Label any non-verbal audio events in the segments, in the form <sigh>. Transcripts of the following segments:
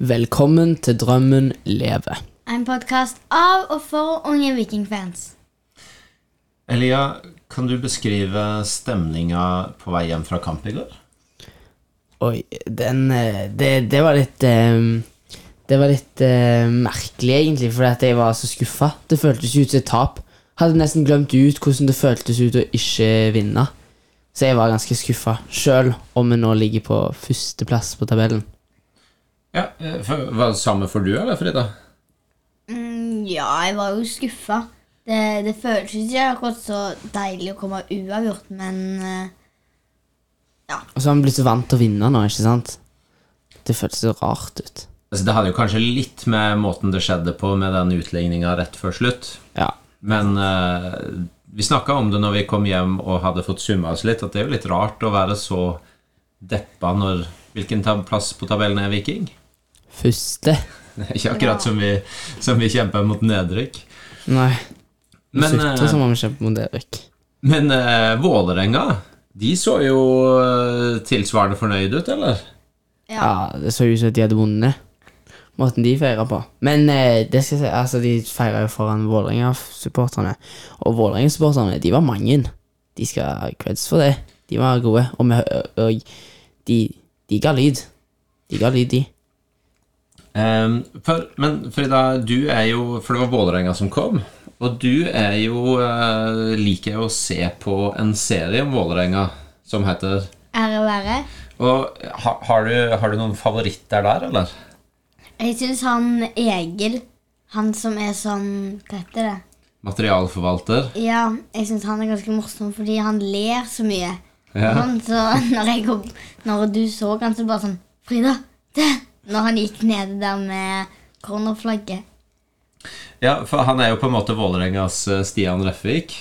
Velkommen til Drømmen lever. En podkast av og for unge vikingfans. Elia, kan du beskrive stemninga på vei hjem fra kamp i går? Oi, den eh, Det, det var litt eh, Det var litt eh, merkelig, egentlig, fordi jeg var så skuffa. Det føltes ut som et tap. Hadde nesten glemt ut hvordan det føltes ut å ikke vinne. Så jeg var ganske skuffa, sjøl om vi nå ligger på førsteplass på tabellen. Ja, eh, for, Var det samme for du, eller, Frida? Mm, ja, jeg var jo skuffa. Det, det føltes ikke akkurat så deilig å komme uavgjort, men ja. Og så har vi blitt så vant til å vinne nå, ikke sant? Det føltes så rart ut. Altså, det hadde jo kanskje litt med måten det skjedde på, med den utligninga rett før slutt. Ja. Men uh, vi snakka om det når vi kom hjem og hadde fått summa oss litt, at det er jo litt rart å være så deppa når Hvilken plass på tabellen er Viking? Det er ikke akkurat som, vi, som vi kjemper mot nedrykk. Nei. Men, Men, eh, som om vi kjemper mot nedrykk. Men uh, Vålerenga, de så jo eh, tilsvarende fornøyd ut, eller? ja. Ja, det så ut som at de hadde vunnet. Måten de feira på. Men uh, det skal jeg si, altså, de feira jo foran Vålerenga-supporterne. Og Vålerenga-supporterne, de var mange. De skal ha creds for det. De var gode. Og, vi, og de, de ga lyd. De ga lyd, de. Ehm, for, men Frida, du er jo For det var Vålerenga som kom. Og du er jo uh, liker jo å se på en serie om Vålerenga som heter Ære være. Og ha, har, du, har du noen favoritter der, eller? Jeg syns han Egil, han som er sånn Hva heter det? Materialforvalter. Ja, jeg syns han er ganske morsom fordi han ler så mye. Ja. Han, så når, jeg, når du så han, så bare sånn Frida, det! Når han gikk nede der med cornerflagget. Ja, for han er jo på en måte Vålerengas eh, Stian Refvik.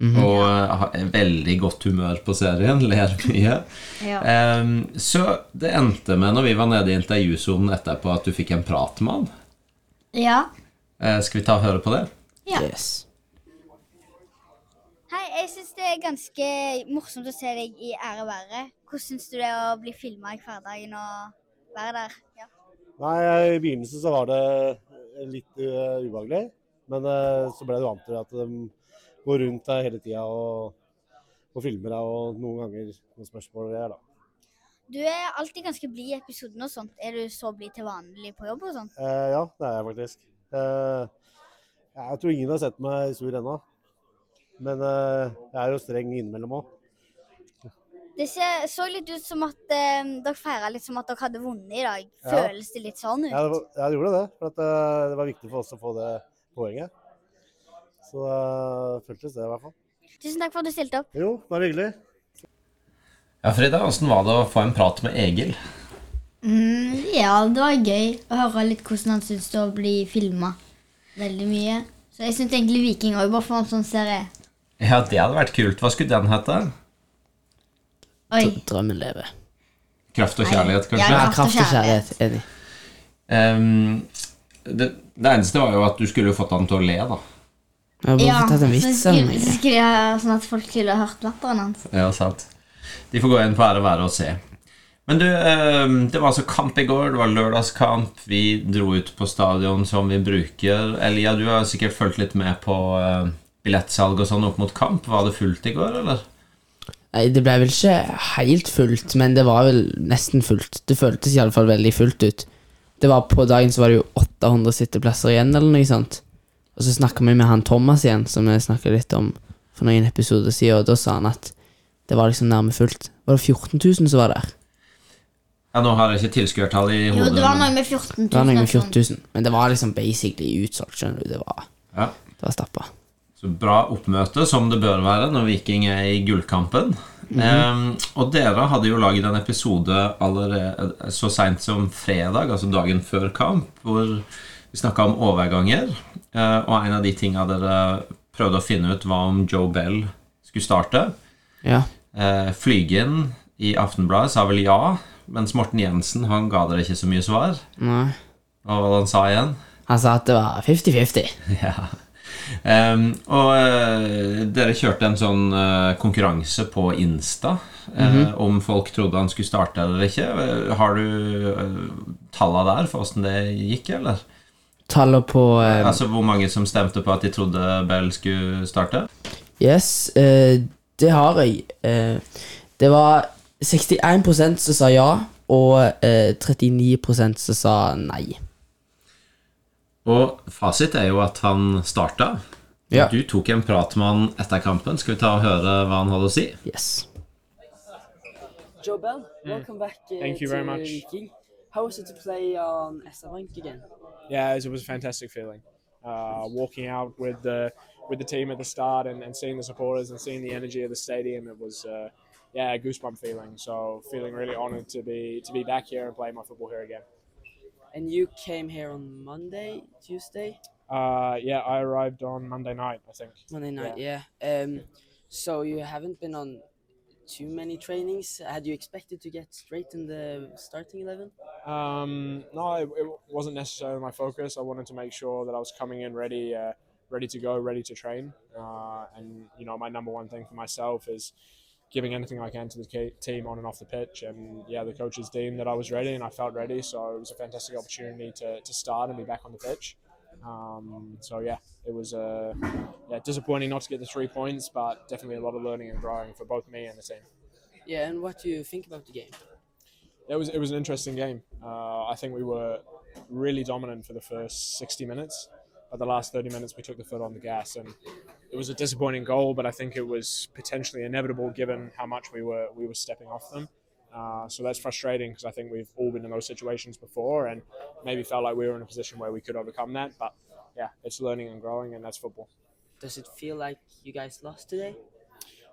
Og eh, har veldig godt humør på serien, <laughs> ler mye. Ja. um, så det endte med, når vi var nede i intervjusonen etterpå, at du fikk en prat med han. ja. Uh, skal vi ta og høre på det? Ja. Yes. Hei, jeg syns det er ganske morsomt å se deg i Ære og være. Hvordan syns du det er å bli filma i hverdagen og være der? Ja. Nei, I begynnelsen så var det litt uh, ubehagelig. Men uh, så ble du vant til at de går rundt deg hele tida og, og filmer deg, og noen ganger noen spørsmål og greier, da. Du er alltid ganske blid i episoden og sånt. Er du så blid til vanlig på jobb og sånt? Uh, ja, det er jeg faktisk. Jeg tror ingen har sett meg sur ennå. Men jeg er jo streng innimellom òg. Det ser, så litt ut som at eh, dere feira litt som at dere hadde vunnet i dag. Ja. Føles det litt sånn ut? Ja, det var- ja, det gjorde det. For at, eh, det var viktig for oss å få det poenget. Så det føltes det, i hvert fall. Tusen takk for at du stilte opp. Jo, det var hyggelig. Ja, Frida, åssen var det å få en prat med Egil? Mm, ja, det var gøy å høre litt hvordan han syns det å bli filma veldig mye. Så jeg syns egentlig Viking òg bare for en sånn serie. Ja, det hadde vært kult. Hva skulle den hete? Oi. Drømmen lever. Kraft og kjærlighet, kanskje? Ja, Ja, kraft og kjærlighet. Enig. Um, det, det eneste var jo at du skulle fått han til å le, da. Jeg har tatt en så skulle, så skulle jeg sånn at folk skulle hørt latteren hans. Ja, sant. De får gå inn på ære være og se. Men du, um, det var altså kamp i går. Det var lørdagskamp. Vi dro ut på stadion som vi bruker. Elia, du har sikkert fulgt litt med på uh, billettsalg og sånn opp mot kamp. Var det fullt i går, eller? Nei, det ble vel ikke helt fullt, men det var vel nesten fullt. Det føltes iallfall veldig fullt ut. Det var På dagen så var det jo 800 sitteplasser igjen, eller noe sånt. Og så snakka vi med han Thomas igjen, som vi snakka litt om for noen episoder siden, og da sa han at det var liksom nærme fullt. Var det 14 000 som var der? Ja, Nå har jeg ikke tilskuertall i Jo, hodet. det var noe med 14 000. Det var noe med sånn. 14 000, men det var liksom basically utsolgt, skjønner du. Det var, Ja. det var stappa. Så bra oppmøte, som det bør være når Viking er i gullkampen. Ehm, og dere hadde jo laget en episode allerede så seint som fredag, altså dagen før kamp, hvor vi snakka om overganger. Uh, og en av de tinga dere prøvde å finne ut, var om Joe Bell skulle starte. Ja. Uh, Flygen i Aftenbladet sa vel ja, mens Morten Jensen han ga dere ikke så mye svar. Nei. Og Hva var det han sa igjen? Han sa at det var 50-50. <laughs> Ja. Ehm, og uh, dere kjørte en sånn uh, konkurranse på Insta eh, om folk trodde han skulle starte eller ikke. Har du uh, talla der for åssen det gikk, eller? Tallet på Altså hvor mange som stemte på at de trodde Bell skulle starte? Yes, det har jeg. Det var 61% som sa ja, og eh, 39% som sa nei. Og fasit er jo at han starta. Ja. Du tok en prat med han etter kampen. Skal vi ta og høre hva han hadde å si? Yes. Joe Bell, welcome back uh, Thank you very much. Viking. How was it to play on SR Bank again? Yeah, it was a fantastic feeling. Uh, walking out with the with the team at the start and, and seeing the supporters and seeing the energy of the stadium, it was uh, yeah a goosebump feeling. So feeling really honoured to be to be back here and play my football here again. And you came here on Monday, Tuesday, Uh, yeah, I arrived on Monday night, I think. Monday night. Yeah. Um, so you haven't been on too many trainings. Had you expected to get straight in the starting eleven? Um, no, it, it wasn't necessarily my focus. I wanted to make sure that I was coming in ready, uh, ready to go, ready to train. Uh, and you know, my number one thing for myself is giving anything I can to the team on and off the pitch. And yeah, the coaches deemed that I was ready, and I felt ready. So it was a fantastic opportunity to, to start and be back on the pitch. Um, so yeah, it was uh, yeah disappointing not to get the three points, but definitely a lot of learning and growing for both me and the team. Yeah. And what do you think about the game? It was it was an interesting game. Uh, I think we were really dominant for the first 60 minutes. But the last 30 minutes, we took the foot on the gas, and it was a disappointing goal. But I think it was potentially inevitable given how much we were we were stepping off them. Uh, so that's frustrating because I think we've all been in those situations before, and maybe felt like we were in a position where we could overcome that. But yeah, it's learning and growing, and that's football. Does it feel like you guys lost today?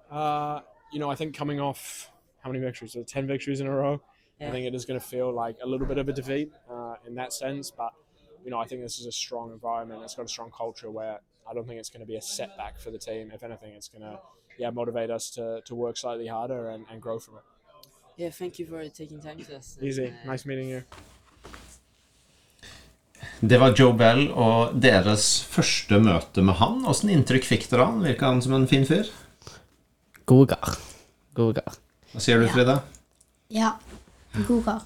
Uh, you know, I think coming off how many victories? So 10 victories in a row. Yeah. I think it is going to feel like a little bit of a defeat uh, in that sense. But, you know, I think this is a strong environment. It's got a strong culture where I don't think it's going to be a setback for the team. If anything, it's going to yeah, motivate us to, to work slightly harder and, and grow from it. Yeah. Thank you for taking time to us. and, Easy. uh, Nice meeting you. Det var Joe Bell og deres første møte med han. Åssen inntrykk fikk dere av han? Virka han som en fin fyr? God kar. God kar. Hva sier du, Ja. Frida? Ja. God kar.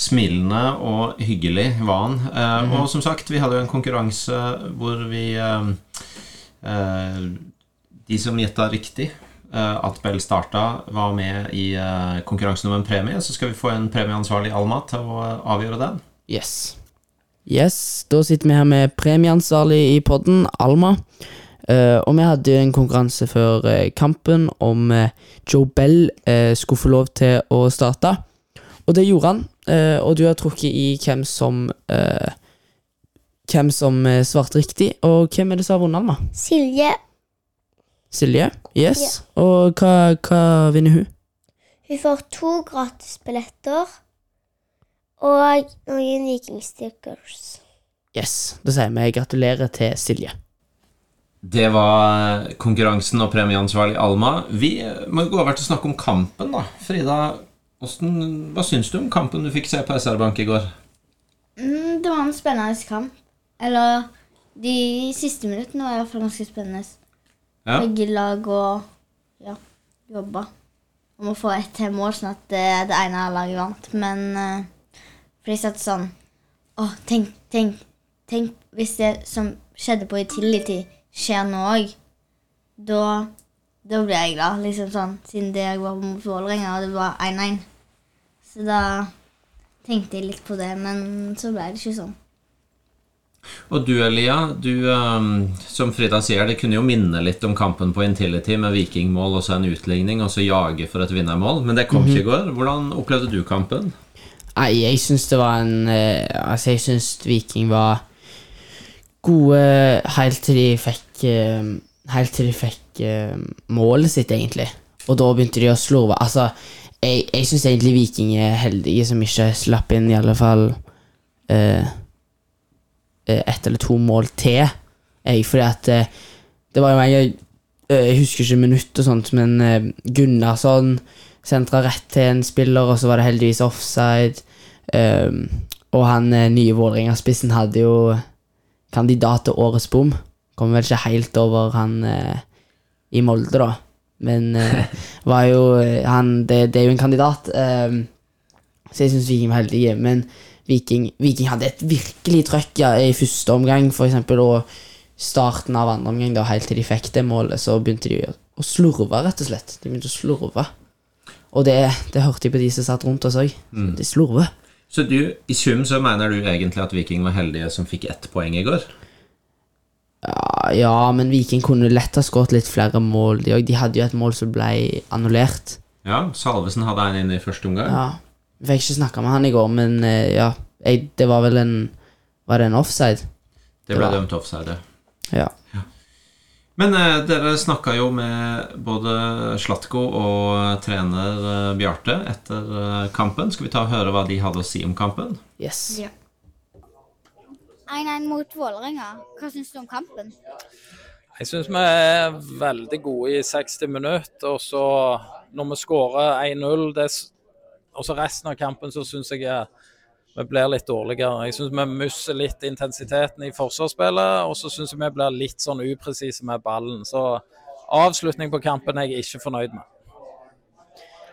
Smilende og hyggelig var han. Eh, Og som sagt, vi hadde jo en konkurranse hvor vi eh, eh, De som gjetta riktig eh, at Bell starta, var med i eh, konkurransen om en premie. Så skal vi få en premieansvarlig Alma til å avgjøre den. Yes. Yes, da sitter vi her med premieansvarlig i podden, Alma. Uh, og vi hadde en konkurranse før uh, kampen om uh, Joe Bell skulle få lov til å starte. Og det gjorde han. Eh, og du har trukket i hvem som uh, Hvem som eh, svarte riktig. Og hvem er det som har vunnet, Alma? Silje Silje? Yes. Og hva, hva vinner hun? hun får to gratisbilletter og noen vikingstickers. Yes. Da sier vi gratulerer til Silje. Det var konkurransen og premieansvarlig Alma. Vi må gå over til å snakke om kampen, da. Frida, hvordan, hva syns du om kampen du fikk se på SR Bank i går? Mm, det var en spennende kamp. Eller de siste minuttene var i hvert fall ganske spennende. Ja. Begge lag og ja, jobba om å få ett til mål, sånn at det, det ene laget vant. Men uh, for de satt sånn Å, tenk, tenk, tenk hvis det som skjedde på Utility, skjer nå òg. Da, da blir jeg glad, liksom sånn, siden det jeg var mot Vålerenga, og det var 1-1. Så da tenkte jeg litt på det, men så ble det ikke sånn. Og du Elia, du, ehm, som Frida sier, det kunne jo minne litt om kampen på Intility med vikingmål og så en utligning, og så jage for et vinnermål, men det kom ikke i går. Hvordan opplevde du kampen? Nei, jeg syns det var en eh, Altså, jeg syns Viking var gode helt til de fikk eh, Helt til de fikk uh, målet sitt, egentlig. Og da begynte de å slurve. Altså, jeg, jeg syns egentlig Viking er heldige som ikke slapp inn i alle fall eh, ett eller to mål til. Jeg, fordi at uh, det var jo eh, Jeg husker ikke minutt og sånt, men uh, Gunnarsson sentra rett til en spiller, og så var det heldigvis offside. Um, og han nye Vålerenga-spissen hadde jo kandidat til årets bom. Kom vel ikke helt over han eh, i Molde, da. Men eh, <laughs> var jo eh, han det, det er jo en kandidat. Eh, så jeg syns Viking var heldige. Men Viking, Viking hadde et virkelig trøkk ja, i første omgang, for eksempel, og starten av andre omgang, da, helt til de fikk det målet, så begynte de å, å slurve, rett og slett. De begynte å slurve. Og det, det hørte jeg på de som satt rundt oss òg. De slurver. Så du, i sum så mener du egentlig at Viking var heldige som fikk ett poeng i går? Ja, ja, men Viking kunne lett ha skåret litt flere mål. De, de hadde jo et mål som ble annullert. Ja, Salvesen hadde en inn i første omgang. Ja, Vi fikk ikke snakka med han i går, men eh, ja, jeg, det var vel en Var det en offside? Det ble det dømt offside. Ja. Men eh, dere snakka jo med både Slatko og trener eh, Bjarte etter eh, kampen. Skal vi ta og høre hva de hadde å si om kampen? Yes. Ja. 1-1 mot Vålerenga. Hva syns du om kampen? Jeg syns vi er veldig gode i 60 minutter. Og så når vi skårer 1-0 Og så resten av kampen så syns jeg vi blir litt dårligere. Jeg syns vi mister litt intensiteten i forsvarsspillet. Og så syns jeg vi blir litt sånn upresise med ballen. Så avslutning på kampen er jeg ikke fornøyd med.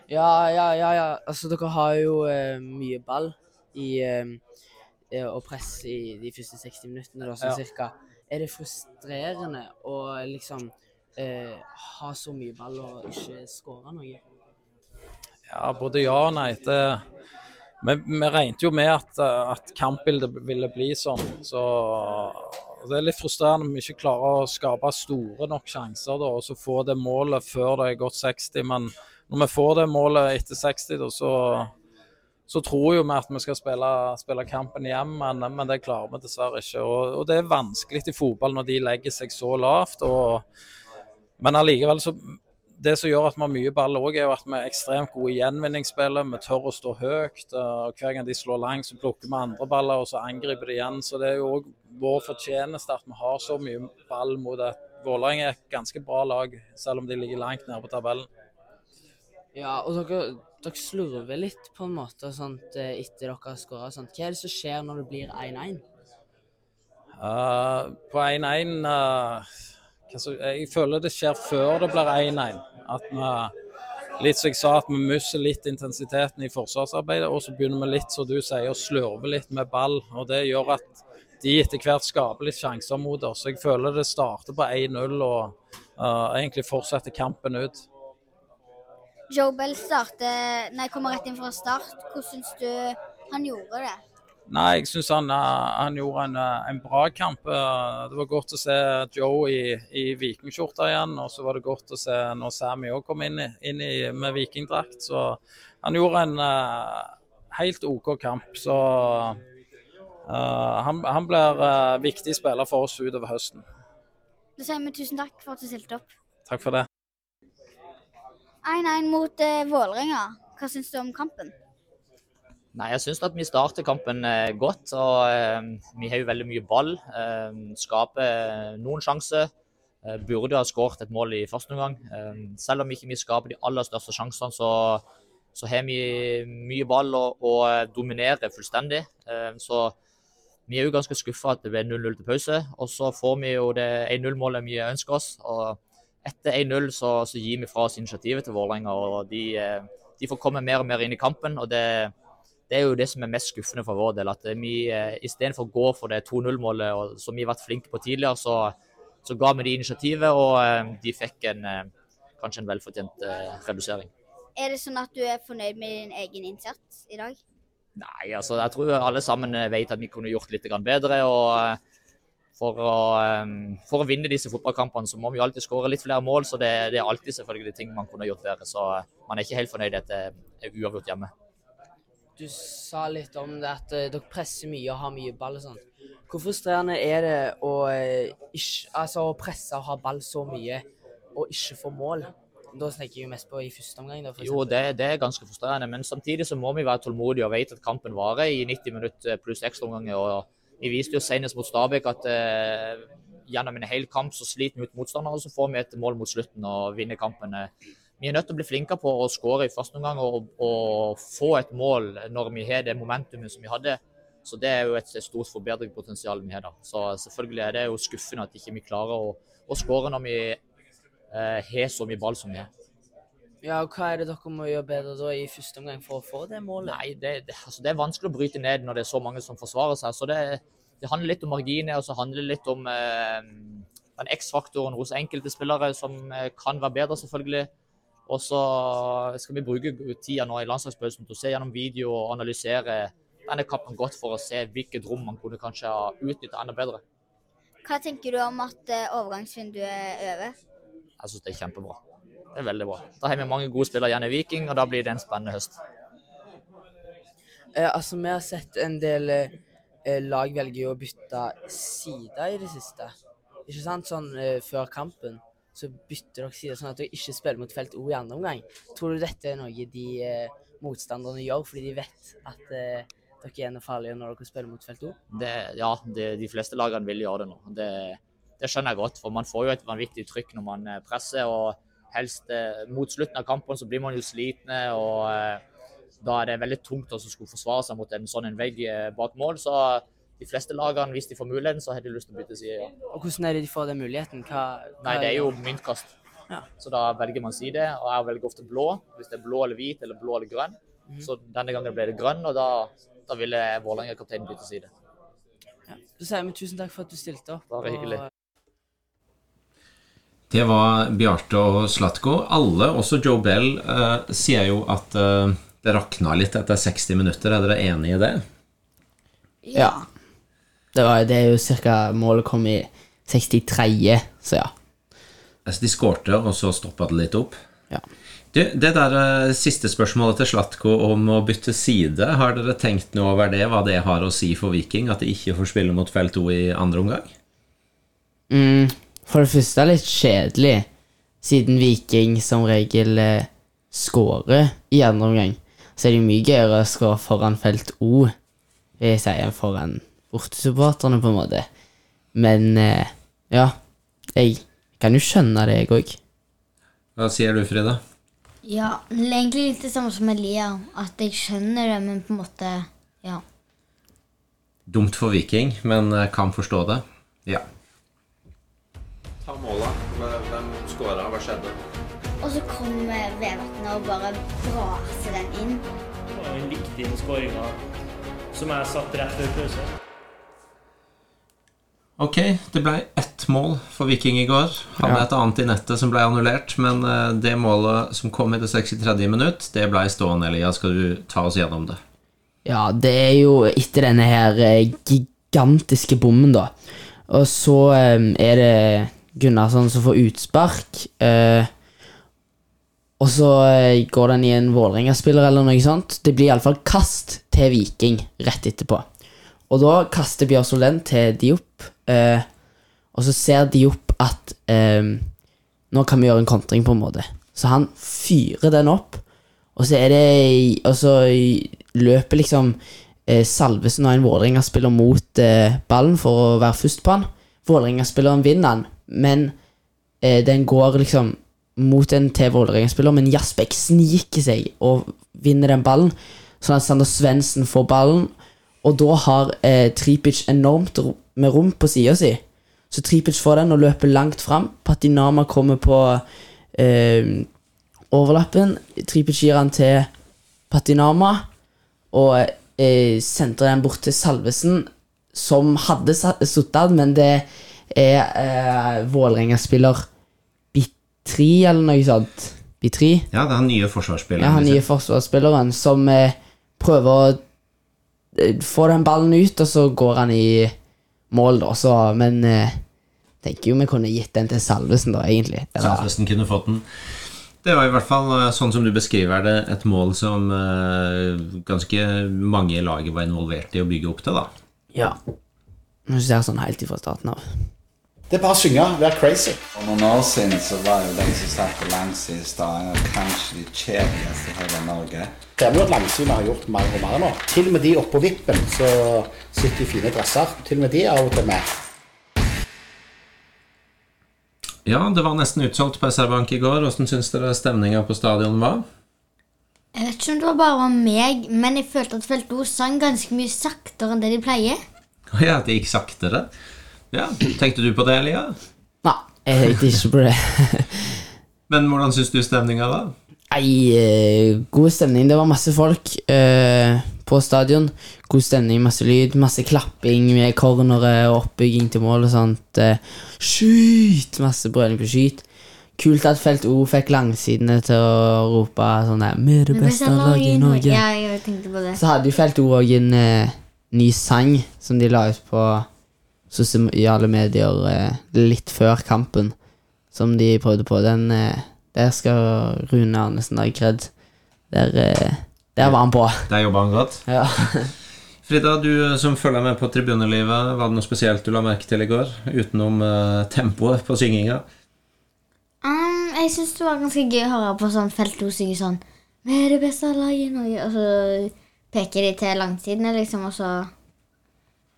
Ja, ja, ja, ja. Altså, dere har jo eh, mye ball i eh, eh, press i de første 60 minuttene, da, sånn Ja. cirka. Er det frustrerende å liksom eh, ha så mye ball og ikke skåre noe? Ja, både ja og nei. Det, vi, vi regnet jo med at, at kampbildet ville bli sånn. Så det er litt frustrerende om vi ikke klarer å skape store nok sjanser da, og så få det målet før det er gått 60. Men når vi får det målet etter 60, da, så, så tror jo vi at vi skal spille, spille kampen hjem, men, men det klarer vi dessverre ikke. Og, og det er vanskelig i fotball når de legger seg så lavt. Og, men allikevel så det som gjør at vi har mye ball òg, er jo at vi er ekstremt gode i gjenvinningsspillet. Vi tør å stå høyt. og Hver gang de slår langt, så plukker vi andre baller, og så angriper de igjen. Så det er jo òg vår fortjeneste at vi har så mye ball mot et Vålerenga er et ganske bra lag, selv om de ligger langt nede på tabellen. Ja, og dere, dere slurver litt på en måte sånt, eh, etter dere har skåra. Hva er det som skjer når det blir 1-1? Uh, på 1-1 uh, Jeg føler det skjer før det blir 1-1. At vi Litt som jeg sa, at vi mister litt intensiteten i forsvarsarbeidet, og så begynner vi litt, som du sier, å slurve litt med ball. og Det gjør at de etter hvert skaper litt sjanser mot oss. Jeg føler det starter på 1-0 og uh, egentlig fortsetter kampen ut. Joe Bell starter, nei, kommer rett inn fra start. Hvordan syns du han gjorde det? Nei, jeg syns han, eh, han gjorde en, eh, en bra kamp. Eh, Det var godt å se Joe i, i vikingskjorta igjen. Og så var det godt å se når Sammy òg kom inn, i, inn i, med vikingdrakt. Så han gjorde en uh, helt OK kamp. Så uh, han, han blir uh, viktig spiller for oss utover høsten. Da sier vi tusen takk for at du stilte opp. Takk for det. 1-1 mot eh, Vålerenga. Hva syns du om kampen? Nei, jeg syns at vi starter kampen eh, godt. og eh, Vi har jo veldig mye ball. Eh, skaper noen sjanser. Eh, burde ha skåret et mål i første omgang. Eh, selv om ikke vi skaper de aller største sjansene, så, så har vi mye ball og, og dominerer fullstendig. Eh, så vi er jo ganske skuffa at det ble 0-0 til pause. Og så får vi jo det 1-0-målet vi ønsker oss. og etter 1-0 så, så gir vi fra oss initiativet til Vålerenga. og de, eh, de får komme mer og mer inn i kampen. og det det er jo det som er mest skuffende for vår del. At vi eh, istedenfor å gå for det 2-0-målet som vi har vært flinke på tidligere, så, så ga vi de initiativet, og eh, de fikk en, kanskje en velfortjent redusering. Er det sånn at du er fornøyd med din egen innsats i dag? Nei, altså jeg tror alle sammen vet at vi kunne gjort litt bedre. og for å, eh, for å vinne disse fotballkampene så må vi alltid skåre litt flere mål, så det, det er alltid selvfølgelig ting man kunne gjort bedre. Så eh, man er ikke helt fornøyd at det er uavgjort hjemme. Du sa litt om det at eh, dere presser mye og har mye ball og sånt. Hvor frustrerende er det å, eh, ikke, altså, å presse og ha ball så mye og ikke få mål? Da snakker jeg mest på i første omgang. Da, Jo, det, det er ganske frustrerende, men samtidig så må vi være tålmodige og vite at kampen varer i 90 minutter pluss ekstraomganger. Vi viste jo senest mot Stabæk at eh, gjennom en hel kamp så sliter vi ut motstandere, og så får vi et mål mot slutten og vinner kampen. Eh, Vi er nødt til å bli flinkere på å skåre i første omgang og, og få et mål når vi har det momentumet som vi hadde Så det er jo et stort forbedringspotensial vi har da. Så selvfølgelig er det jo skuffende at ikke vi klarer å, å skåre når vi eh, har så mye ball som vi har. Ja, og Hva er det dere må gjøre bedre da i første omgang for å få det målet? Nei, det, det, altså det er vanskelig å bryte ned når det er så mange som forsvarer seg. Så det, det handler litt om marginer, og så handler det litt om eh, den X-faktoren hos enkelte spillere som eh, kan være bedre, selvfølgelig. Og så skal vi bruke tida nå i landslagspausen til å se gjennom video og analysere denne kampen godt for å se hvilket rom man kunne kanskje ha utnytta enda bedre. Hva tenker du om at eh, overgangsvinduet er over? Jeg syns det er kjempebra. Det er veldig bra. Da har vi mange gode spillere igjen i Viking, og da blir det en spennende høst. Eh, altså, Vi har sett en del eh, lag velge å bytte side i det siste. Ikke sant? Sånn eh, før kampen så bytter dere side, sånn at dere ikke spiller mot felt O i andre omgang. Tror du dette er noe de eh, motstanderne gjør fordi de vet at eh, dere er noe farligere når dere spiller mot felt O? Det, ja, det, de fleste lagene vil gjøre det nå. Det, det skjønner jeg godt, for man får jo et vanvittig trykk når man eh, presser. og helst eh, Mot slutten av kampen så blir man jo slitne, og eh, da er det veldig tungt å skulle forsvare seg mot en sånn en vegg eh, bak mål. Så de fleste lagene, hvis de får muligheten, så har de lyst til å bytte side. ja. Og hvordan er det de får den muligheten? Hva, hva Nei, det er jo myntkast. Ja. Så da velger man side, og jeg velger ofte blå. Hvis det er blå eller hvit eller blå eller grønn. Mm. Så denne gangen ble det grønn, og da, da ville Vålerenga-kapteinen bytte side. Så sier vi tusen takk for at du stilte opp. Bare hyggelig. Det var Bjarte og Slatko. Alle, også Joe Bell, eh, sier jo at eh, det rakna litt etter 60 minutter. Er dere enig i det? Ja. Det, var, det er jo cirka Målet kom i 63., så ja. Altså, de skårte, og så stoppa det litt opp. Ja. Du, det der eh, siste spørsmålet til Slatko om å bytte side, har dere tenkt noe over det? Hva det har å si for Viking? At de ikke får spille mot felt 2 i andre omgang? Mm, for det første er det litt kjedelig, siden Viking som regel eh, scorer i andre omgang. Så er det mye gøyere å score foran felt O, vil jeg si, foran bortesupporterne, på en måte. Men eh, ja, jeg kan jo skjønne det, jeg òg. Hva sier du, Frida? Ja, det er egentlig litt det samme som Elia. At jeg skjønner det, men på en måte Ja. Dumt for Viking, men eh, kan forstå det. Ja. Ta måla. Hvem skåra? Hva skjedde? Og så kom Vevatnet og bare braser den inn. Det var en viktig skåringa som jeg satt rett før pause. Ok, det ble ett mål for Viking i går. Hadde Ja. et annet i nettet som ble annullert, men eh, det målet som kom i det 63. minutt, det ble stående, Elia. Skal du ta oss gjennom det? Ja, det er jo etter denne her eh, gigantiske bommen, da. Og så eh, er det Gunnarsson som får utspark. Eh, og så eh, går den i en Vålerenga-spiller eller noe sånt. Det blir iallfall kast til Viking rett etterpå. Og da kaster Bjør Solen til Diop, eh, og så ser Diop at eh, nå kan vi gjøre en kontring, på en måte. Så han fyrer den opp, og så er det Og så løper liksom eh, Salvesen og en Vålerenga-spiller mot eh, ballen for å være først på han. Vålerenga-spilleren vinner han, men eh, den går liksom mot en til Vålerenga-spiller, men Jasbekk sniker seg og vinner den ballen, sånn at Sander Svendsen får ballen, og da har eh, Tripic enormt med rom på sida si. Så Tripic får den og løper langt fram. Patinama kommer på eh, overlappen. Tripic gir han til Patinama, og eh, sentrer den bort til Salvesen, som hadde sittet men det er eh, Vålerenga-spiller Bitri, eller noe sånt. Bitri? Ja, det er han nye forsvarsspilleren. Ja, han nye liksom. forsvarsspilleren som eh, prøver å eh, få den ballen ut, og så går han i mål, da. Så, men eh, tenker jo vi kunne gitt den til Salvesen, da, egentlig. Eller, Salvesen kunne fått den. Det var i hvert fall, eh, sånn som du beskriver det, et mål som eh, ganske mange i laget var involvert i å bygge opp til, da. ja. Nå ser jeg sånn helt ifra starten av. Det er bare å synge, være crazy. For noen år siden så var jo de som satt på langsiden i kanskje de kjedeligste i hele Norge. Det er jo at langsynet har gjort mer og mer nå. Til og med de oppå vippen så sitter i fine dresser. Til og med de er av og til med. Ja, det var nesten utsolgt på SR Bank i går. Hvordan syns dere stemninga på stadion var? Jeg vet ikke om det var bare var meg, men jeg følte at Felto sang ganske mye saktere enn det de pleier. Å ja, at det gikk saktere? Ja, Tenkte du på det, Elia? Nei, jeg tenkte ikke på det. <laughs> Men hvordan syns du stemninga var? Nei, eh, god stemning. Det var masse folk eh, på stadion. God stemning, masse lyd, masse klapping med cornere og oppbygging til mål og sånt. Eh, skyt! Masse brøling på skyt. Kult at Felt O fikk langsidene til å rope sånn der Vi er det beste laget i Norge. Ja, jeg tenkte på det. Så hadde jo Felt O òg en uh, ny sang som de la ut på sosiale medier eh, litt før kampen, som de prøvde på. Den eh, Der skal Rune Arnesen ha kred. Der, eh, der var han på. <laughs> Der jobba han godt. Ja. <laughs> Frida, du som følger med på tribunelivet, var det noe spesielt du la merke til i går? Utenom eh, tempoet på synginga? Um, jeg syns det var ganske gøy å høre på sånn Felt O synge sånn Vi er det beste laget i Norge. Og så peker de til langsidene, liksom, og så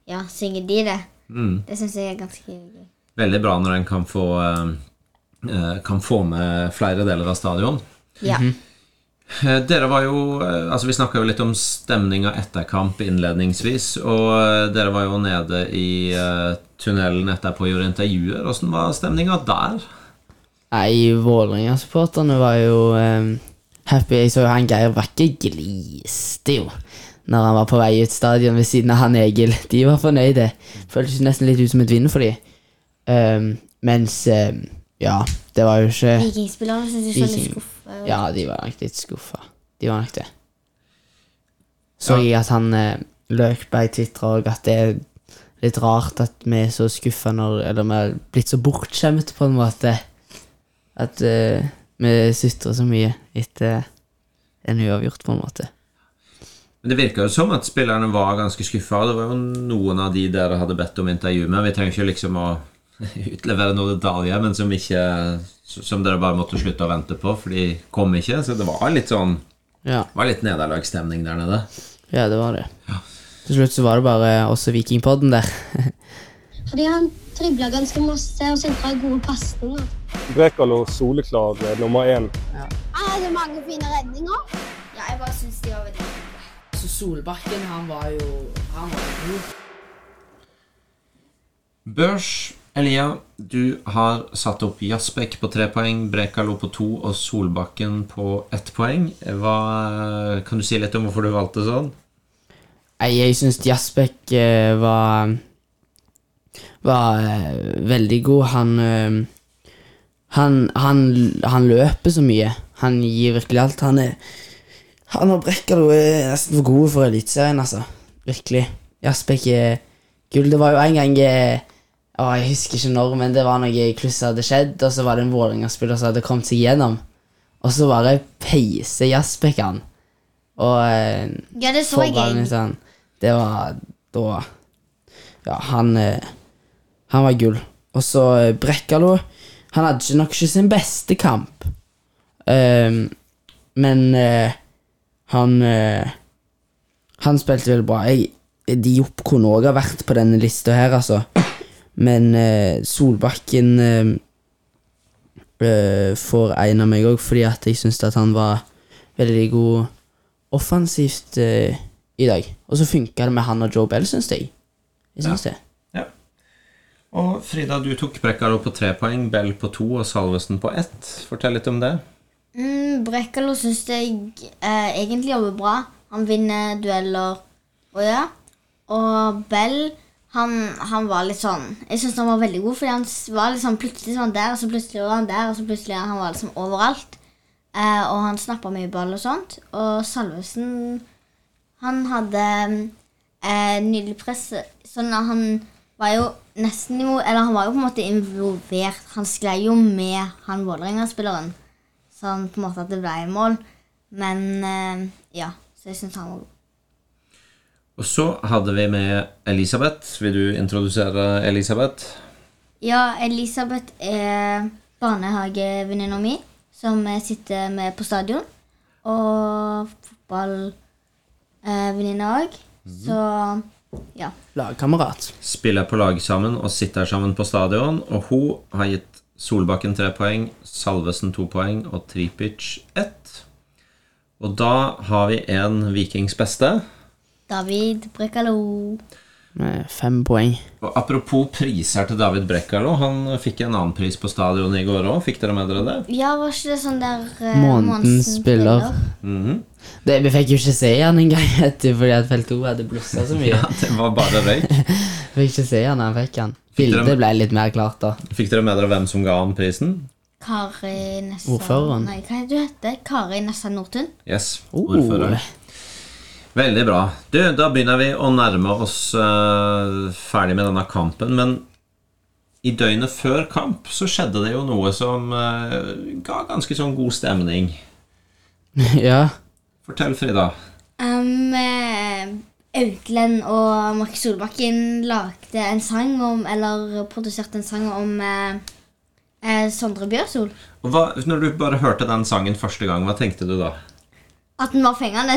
ja, synger de det. Mm. Det syns jeg er ganske gøy. Veldig bra når en kan få, eh, eh, kan få med flere deler av stadion. Ja. Eh, Dere var jo Altså Vi snakka jo litt om stemninga etter kamp innledningsvis. Og dere var jo nede i tunnelen etterpå og gjorde intervjuer. Åssen var stemninga der? Nei, Vålerenga-supporterne var jo um, happy. Jeg så jo han Geir Bakke gliste jo når han var på vei ut stadion ved siden av han Egil. De var fornøyde. Føltes nesten litt ut som et vinner for dem. Um, mens um, Ja, det var jo ikke Vikingspillerne syns jeg så litt skuffa. Ja, de var nok litt skuffa. De var nok det. Så jeg at han eh, Løkberg tvitra òg at det er litt rart at vi er så skuffa når Eller vi er blitt så bortskjemt, på en måte. At eh, vi sutrer så mye etter en uavgjort, på en måte. Men Det virka jo som at spillerne var ganske skuffa. Det var jo noen av de dere hadde bedt om intervju med. Vi trenger ikke liksom å <laughs> utlevere noen detaljer, men som ikke Som dere bare måtte slutte å vente på, for de kom ikke. Så det var litt sånn Ja. Det var litt nederlagsstemning der nede. Ja, det var det. Til slutt så var det bare oss og Vikingpodden der. Fordi han tribla ganske masse og sentra gode pasninger. Brekalo soleklar eh, nummer én. Er hadde mange fine redninger. Ja, jeg bare syns de var veldig Solbakken, han var jo Han var jo god. Børs, Elia, du har satt opp Jasbekk på tre poeng, Brekalo på to og Solbakken på ett poeng. Hva, kan du si litt om hvorfor du valgte sånn? Nei, jeg syns Jasbekk eh, var Var eh, veldig god. Han, eh, han Han Han løper så mye. Han gir virkelig alt. Han er Han og Brekkalo er nesten for gode for Eliteserien, altså. Virkelig. Jasbekk er gull. Det var jo en gang eh, å, Jeg husker ikke når, men det var noe kluss hadde skjedd, og så var det en Vålerenga-spiller som hadde kommet seg gjennom. Og så bare peiser Jasbekk han. Og eh, Ja, det så jeg sånn, Det var da Ja, han eh, Han var gull. Og så eh, Brekkalo Han hadde nok ikke sin beste kamp. um, men eh, han eh, Han spilte veldig bra. Jeg, Diop kunne òg ha vært på denne lista her, altså. Men eh, Solbakken eh, eh, får en av meg òg, fordi at jeg syns at han var veldig god offensivt eh, i dag. Og så funka det med han og Joe Bell, syns jeg. Jeg syns det. Og Frida, du tok Brekkalo på tre poeng, Bell på to og Salvesen på ett. Fortell litt om det. Mm, Brekkalo syns jeg eh, egentlig jobber bra. Han vinner dueller og ja. Og Bell, han, han var litt sånn Jeg syns han var veldig god, fordi han var sånn plutselig han der, og så plutselig var han der, og så plutselig han var liksom overalt. Eh, og han snappa mye ball og sånt. Og Salvesen, han hadde eh, nydelig press. Sånn at han var jo nesten imot Eller han var jo på en måte involvert. Han sklei jo med han Vålerenga-spilleren. Sånn på en måte at det ble mål. Men eh, ja, så jeg syns han var god. Og så hadde vi med Elisabeth. Vil du introdusere Elisabeth? Ja, Elisabeth er barnehagevenninna mi, som jeg sitter med på stadion. Og fotballvenninne òg. Så ja. Lagkamerat. Spiller på lag sammen og sitter sammen på stadion. Og hun har gitt Solbakken tre poeng, Salvesen to poeng og Tripic ett. Og da har vi en Vikings beste. David Brekalo. Med fem poeng. Og apropos priser til David Brekkalo. Han fikk en annen pris på stadion i går òg. Fikk dere med dere det? Ja, var ikke det sånn der uh, Månedens spiller. Mhm. det, vi fikk jo ikke se han engang <laughs> etter fordi at felt 2 hadde blussa så mye. <laughs> Ja, det var bare røyk. Vi <laughs> fikk ikke se han da han fikk han. Fikk dere- ble litt mer klart da. Fikk dere med dere hvem som ga han prisen? Kari Nessa Ordføreren. Nei, hva heter du Kari Nessa Nordtun. Yes, Oh. Veldig bra. Du, da begynner vi å nærme oss uh, ferdig med denne kampen. Men i døgnet før kamp så skjedde det jo noe som uh, ga ganske sånn god stemning. <laughs> ja. Fortell, Frida. Um, eh, og Mark Solbakken lagde en sang om Eller produserte en sang om uh, eh, Sondre Bjørsol. Hva, når du bare hørte den sangen første gang, hva tenkte du da? At den var fengende.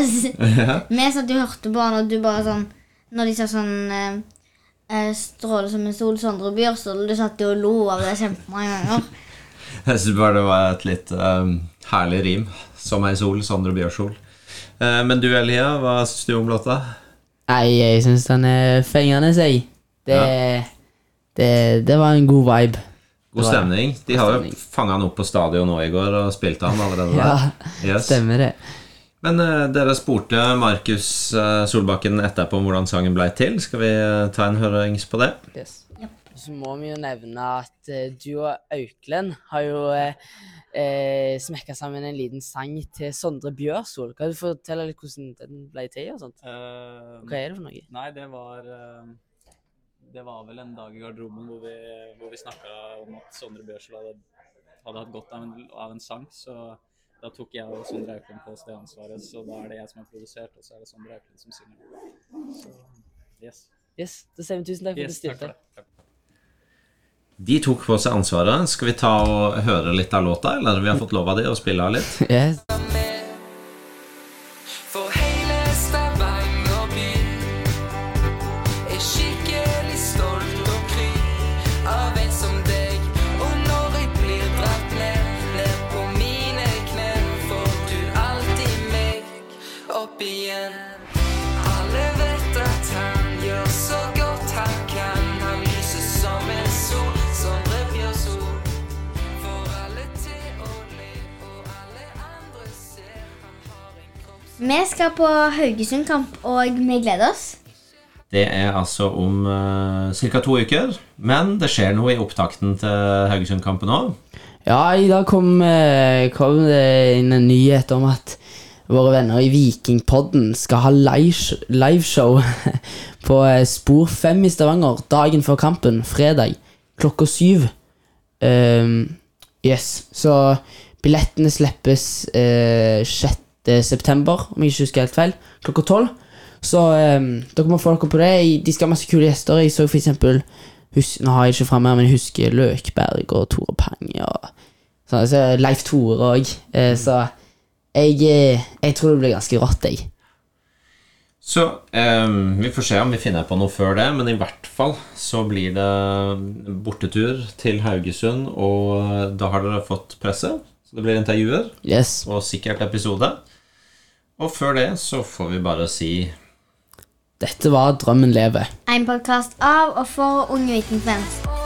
Ja. Vi satt og hørte på den, og du bare sånn Når de sa sånn eh, eh, Stråle som en sol, Sondre Bjørsol Du satt jo og lo av det kjempemange ganger. <laughs> Jeg synes bare det var et litt um, herlig rim. Som ei sol, Sondre Bjørsol. Uh, men du, Elia, hva syns du om låta? Nei, jeg syns den er fengende, jeg. Det, det, det var en god vibe. God stemning. De har jo fanga han opp på stadion nå i går og spilte han allerede <laughs> der. Ja, Yes. stemmer det. Men eh, dere spurte Markus eh, Solbakken etterpå om hvordan sangen blei til. Skal vi eh, ta en hørings på det? Yes. Så må vi jo nevne at eh, du og Auklend har jo uh, smekka sammen en liten sang til Sondre Bjørsol. Kan du fortelle litt hvordan den ble til? og sånt? Hva er det for noe? Nei, det var uh, Det var vel en dag i garderoben hvor vi, hvor vi snakka om at Sondre Bjørsol hadde, hadde hatt godt av en, av en sang. Så da tok jeg og Sondre Auklund på oss det ansvaret. Så da er det jeg som har produsert, og så er det Sondre Auklund som synger. Så yes. Yes, Da sier vi tusen takk for Yes, at du stilte. De tok på seg ansvaret. Skal vi ta og høre litt av låta, eller? Vi har fått lov av de å spille av litt. <laughs> Yes. Skal på Haugesund-kamp, og vi gleder oss. Det er altså om uh, ca. to uker. Men det skjer noe i opptakten til Haugesund-kampen òg. Ja, i dag kom, eh, kom det inn en nyhet om at våre venner i Vikingpodden skal ha liveshow <laughs> på eh, Spor 5 i Stavanger dagen før kampen, fredag klokka syv. Um, yes, så billettene slippes uh, 6. september, om jeg ikke husker helt feil, klokka tolv. Så um, dere må få dere på det. De skal ha masse kule gjester. Jeg så for eksempel hus, Nå har jeg ikke framme her, men jeg husker Løkberg og Tore Pang og sånn, så Leif Tore òg. Eh, så jeg, eh, jeg tror det blir ganske rått, jeg. Så um, vi får se om vi finner på noe før det, men i hvert fall så blir det bortetur til Haugesund, og da har dere fått presse. Så det blir intervjuer Yes. og sikkert episode. Og før det så får vi bare si Dette var Drømmen lever. En podkast av og for Unge Vikingfans.